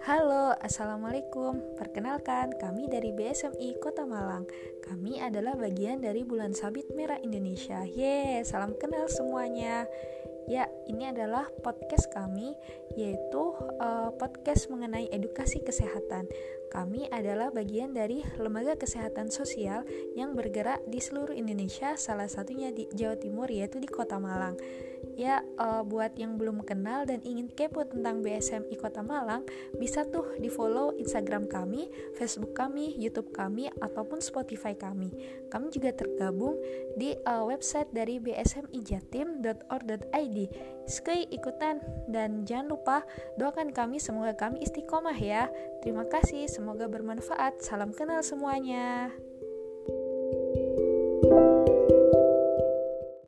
Halo, Assalamualaikum. Perkenalkan, kami dari BSMI Kota Malang. Kami adalah bagian dari Bulan Sabit Merah Indonesia. Yeay, salam kenal semuanya. Ya, ini adalah podcast kami Yaitu uh, podcast mengenai edukasi kesehatan Kami adalah bagian dari Lembaga Kesehatan Sosial Yang bergerak di seluruh Indonesia Salah satunya di Jawa Timur, yaitu di Kota Malang ya uh, buat yang belum kenal dan ingin kepo tentang BSMI Kota Malang bisa tuh di follow Instagram kami, Facebook kami, YouTube kami ataupun Spotify kami. Kami juga tergabung di uh, website dari bsmijatim.or.id. Sekali ikutan dan jangan lupa doakan kami semoga kami istiqomah ya. Terima kasih, semoga bermanfaat. Salam kenal semuanya.